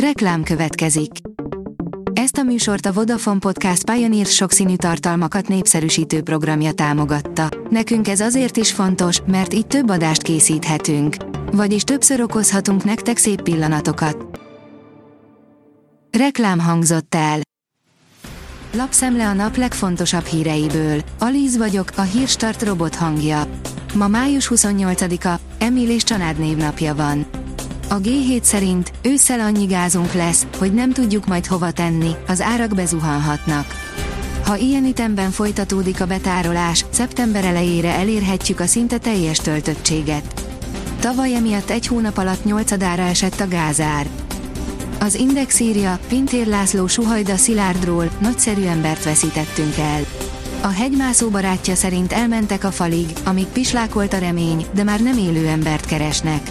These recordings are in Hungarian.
Reklám következik. Ezt a műsort a Vodafone Podcast Pioneer sokszínű tartalmakat népszerűsítő programja támogatta. Nekünk ez azért is fontos, mert így több adást készíthetünk. Vagyis többször okozhatunk nektek szép pillanatokat. Reklám hangzott el. Lapszemle a nap legfontosabb híreiből. Alíz vagyok, a hírstart robot hangja. Ma május 28-a, Emil és Csanád névnapja van. A G7 szerint ősszel annyi gázunk lesz, hogy nem tudjuk majd hova tenni, az árak bezuhanhatnak. Ha ilyen ütemben folytatódik a betárolás, szeptember elejére elérhetjük a szinte teljes töltöttséget. Tavaly emiatt egy hónap alatt nyolcadára esett a gázár. Az Index írja, Pintér László Suhajda Szilárdról, nagyszerű embert veszítettünk el. A hegymászó barátja szerint elmentek a falig, amíg pislákolt a remény, de már nem élő embert keresnek.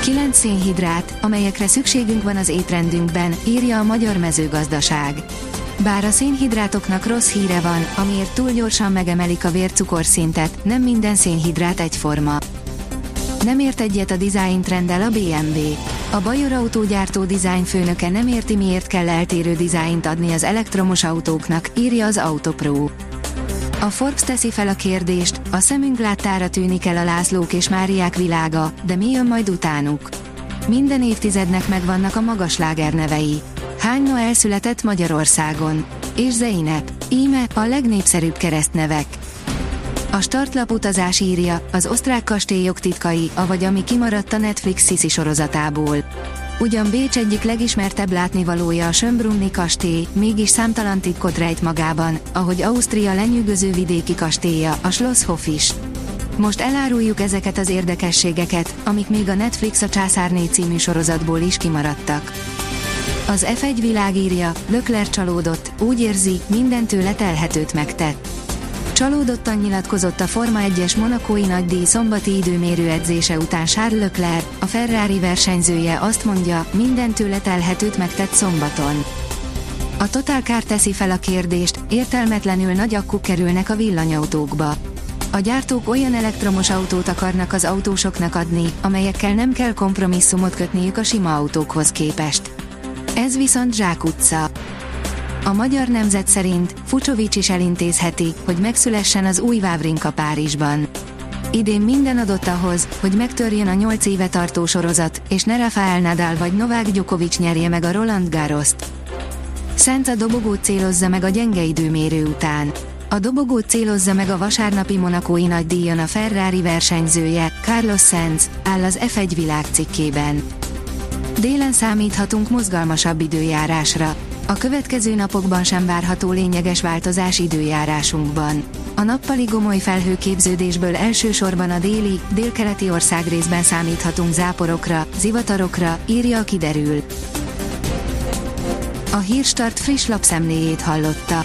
9 szénhidrát, amelyekre szükségünk van az étrendünkben, írja a Magyar Mezőgazdaság. Bár a szénhidrátoknak rossz híre van, amiért túl gyorsan megemelik a vércukorszintet, nem minden szénhidrát egyforma. Nem ért egyet a design trenddel a BMW. A Bajor autógyártó design nem érti miért kell eltérő dizájnt adni az elektromos autóknak, írja az Autopro. A Forbes teszi fel a kérdést, a szemünk láttára tűnik el a Lászlók és Máriák világa, de mi jön majd utánuk? Minden évtizednek megvannak a magas nevei. Hány Noel született Magyarországon? És Zeinep. Íme a legnépszerűbb keresztnevek. A startlap utazás írja, az osztrák kastélyok titkai, avagy ami kimaradt a Netflix Sisi sorozatából. Ugyan Bécs egyik legismertebb látnivalója a Sönbrunni kastély, mégis számtalan titkot rejt magában, ahogy Ausztria lenyűgöző vidéki kastélya, a Schlosshof is. Most eláruljuk ezeket az érdekességeket, amik még a Netflix a Császárné című sorozatból is kimaradtak. Az F1 világírja, Lökler csalódott, úgy érzi, mindentől telhetőt megtett Csalódottan nyilatkozott a Forma 1-es monakói nagydíj szombati időmérő edzése után Charles Leclerc, a Ferrari versenyzője azt mondja, minden tőle telhetőt megtett szombaton. A Total Car teszi fel a kérdést, értelmetlenül nagy akkuk kerülnek a villanyautókba. A gyártók olyan elektromos autót akarnak az autósoknak adni, amelyekkel nem kell kompromisszumot kötniük a sima autókhoz képest. Ez viszont zsákutca. A magyar nemzet szerint Fucsovics is elintézheti, hogy megszülessen az új Vávrinka Párizsban. Idén minden adott ahhoz, hogy megtörjön a 8 éve tartó sorozat, és ne Rafael Nadal vagy Novák Djokovic nyerje meg a Roland Garrost. Szent a dobogót célozza meg a gyenge időmérő után. A dobogót célozza meg a vasárnapi monakói nagydíjon a Ferrari versenyzője, Carlos Sainz, áll az F1 világ cikkében. Délen számíthatunk mozgalmasabb időjárásra. A következő napokban sem várható lényeges változás időjárásunkban. A nappali gomoly felhőképződésből elsősorban a déli, délkeleti országrészben számíthatunk záporokra, zivatarokra, írja a kiderül. A Hírstart friss lapszemléjét hallotta.